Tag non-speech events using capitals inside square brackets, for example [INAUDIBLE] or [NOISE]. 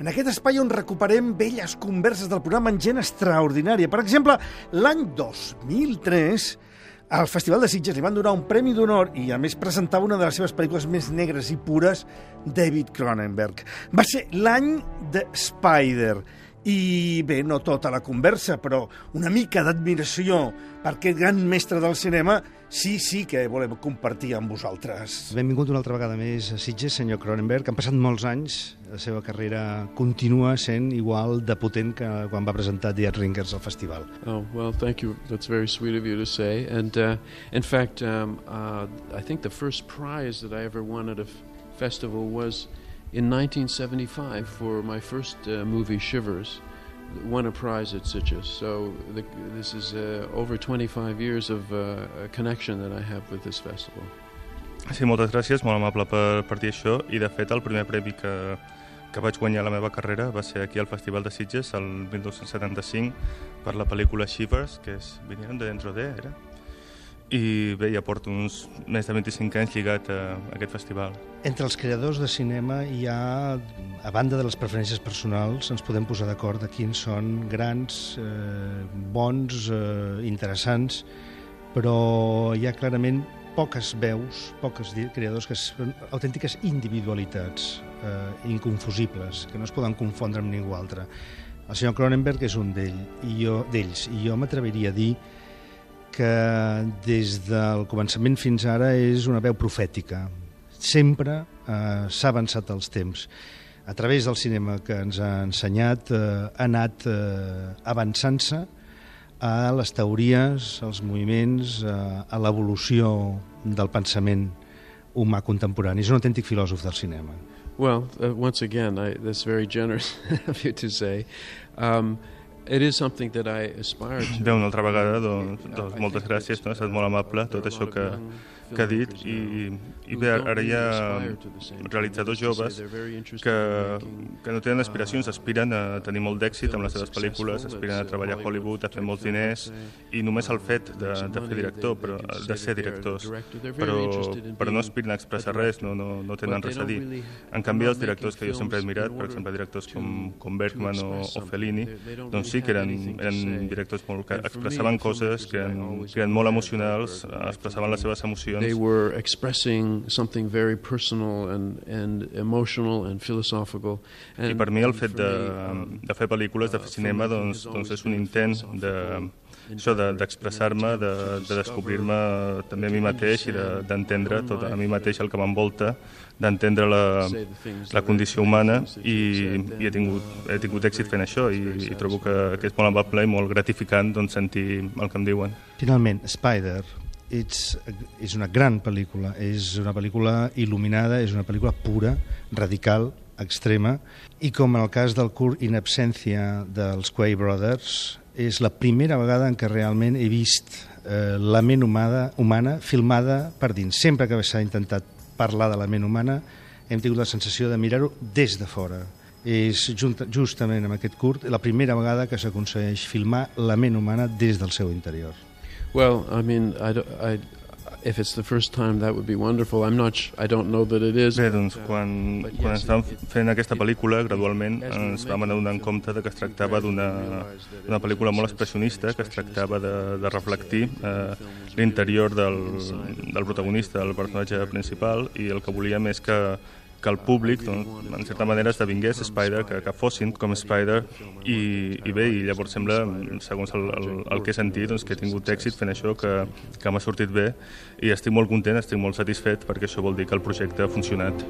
en aquest espai on recuperem velles converses del programa en gent extraordinària. Per exemple, l'any 2003 al Festival de Sitges li van donar un premi d'honor i, a més, presentava una de les seves pel·lícules més negres i pures, David Cronenberg. Va ser l'any de Spider, i bé, no tota la conversa, però una mica d'admiració per aquest gran mestre del cinema sí, sí que volem compartir amb vosaltres. Benvingut una altra vegada més a Sitges, senyor Cronenberg. Han passat molts anys, la seva carrera continua sent igual de potent que quan va presentar The Ringers al festival. Oh, well, thank you. That's very sweet of you to say. And uh, in fact, um, uh, I think the first prize that I ever won at a festival was in 1975 for my first uh, movie, Shivers. Won a prize at Sitges. So the, this is uh, over 25 years of uh, connection that I have with this festival. Sí, moltes gràcies, molt amable per, dir això. I de fet, el primer premi que, que vaig guanyar a la meva carrera va ser aquí al Festival de Sitges, el 1975, per la pel·lícula Shivers, que és Vinieron de dentro de, era? I bé, ja porto uns més de 25 anys lligat a, aquest festival. Entre els creadors de cinema hi ha, a banda de les preferències personals, ens podem posar d'acord de quins són grans, eh, bons, eh, interessants, però hi ha clarament poques veus, poques creadors que són autèntiques individualitats eh, inconfusibles, que no es poden confondre amb ningú altre. El senyor Cronenberg és un d'ells, i jo, i jo m'atreviria a dir que des del començament fins ara és una veu profètica. Sempre eh, s'ha avançat els temps. A través del cinema que ens ha ensenyat, eh, ha anat eh, avançant-se a les teories, als moviments, eh, a l'evolució del pensament humà contemporani. És un autèntic filòsof del cinema. Well, uh, once again, I, that's very generous [LAUGHS] of you to say. Um, It is something that I aspire to. Bé, una altra vegada, doncs, doncs moltes gràcies, no? ha estat molt amable tot això que, que ha dit. i, i bé, ara hi ha realitzadors joves que, que no tenen aspiracions, aspiren a tenir molt d'èxit amb les seves pel·lícules, aspiren a treballar a Hollywood, a fer molts diners i només el fet de, de fer director, però, de ser directors, però, però no aspiren a expressar res, no, no, no tenen res a dir. En canvi, els directors que jo sempre he admirat, per exemple, directors com, com Bergman o, o Fellini, doncs sí que eren, eren directors molt, que expressaven coses que eren, que eren molt emocionals, expressaven les seves emocions They were expressing something very personal and, and emotional and philosophical. And I per mi el fet de, de fer pel·lícules, de fer cinema, doncs, doncs és un intent de, això d'expressar-me, de, de descobrir-me també a mi mateix i d'entendre de, tot a mi mateix el que m'envolta, d'entendre la, la condició humana i, i he, tingut, he tingut èxit fent això i, i trobo que, que és molt amable i molt gratificant doncs, sentir el que em diuen. Finalment, Spider, és, és una gran pel·lícula, és una pel·lícula il·luminada, és una pel·lícula pura, radical, extrema, i com en el cas del curt In Absència dels Quay Brothers, és la primera vegada en què realment he vist eh, la ment humana, humana filmada per dins. Sempre que s'ha intentat parlar de la ment humana hem tingut la sensació de mirar-ho des de fora. És justament amb aquest curt la primera vegada que s'aconsegueix filmar la ment humana des del seu interior. Well, I mean, I, I, if it's the first time, that would be wonderful. I'm not. I don't know that it is. Bé, doncs, quan, quan estàvem fent aquesta pel·lícula, gradualment ens vam anar en compte de que es tractava d'una pel·lícula molt expressionista, que es tractava de, de reflectir eh, l'interior del, del protagonista, del personatge principal, i el que volíem és que que el públic, doncs, en certa manera, esdevingués Spider, que, que fossin com Spider, i, i bé, i llavors sembla, segons el, el, el que he sentit, doncs, que he tingut èxit fent això, que, que m'ha sortit bé, i estic molt content, estic molt satisfet, perquè això vol dir que el projecte ha funcionat.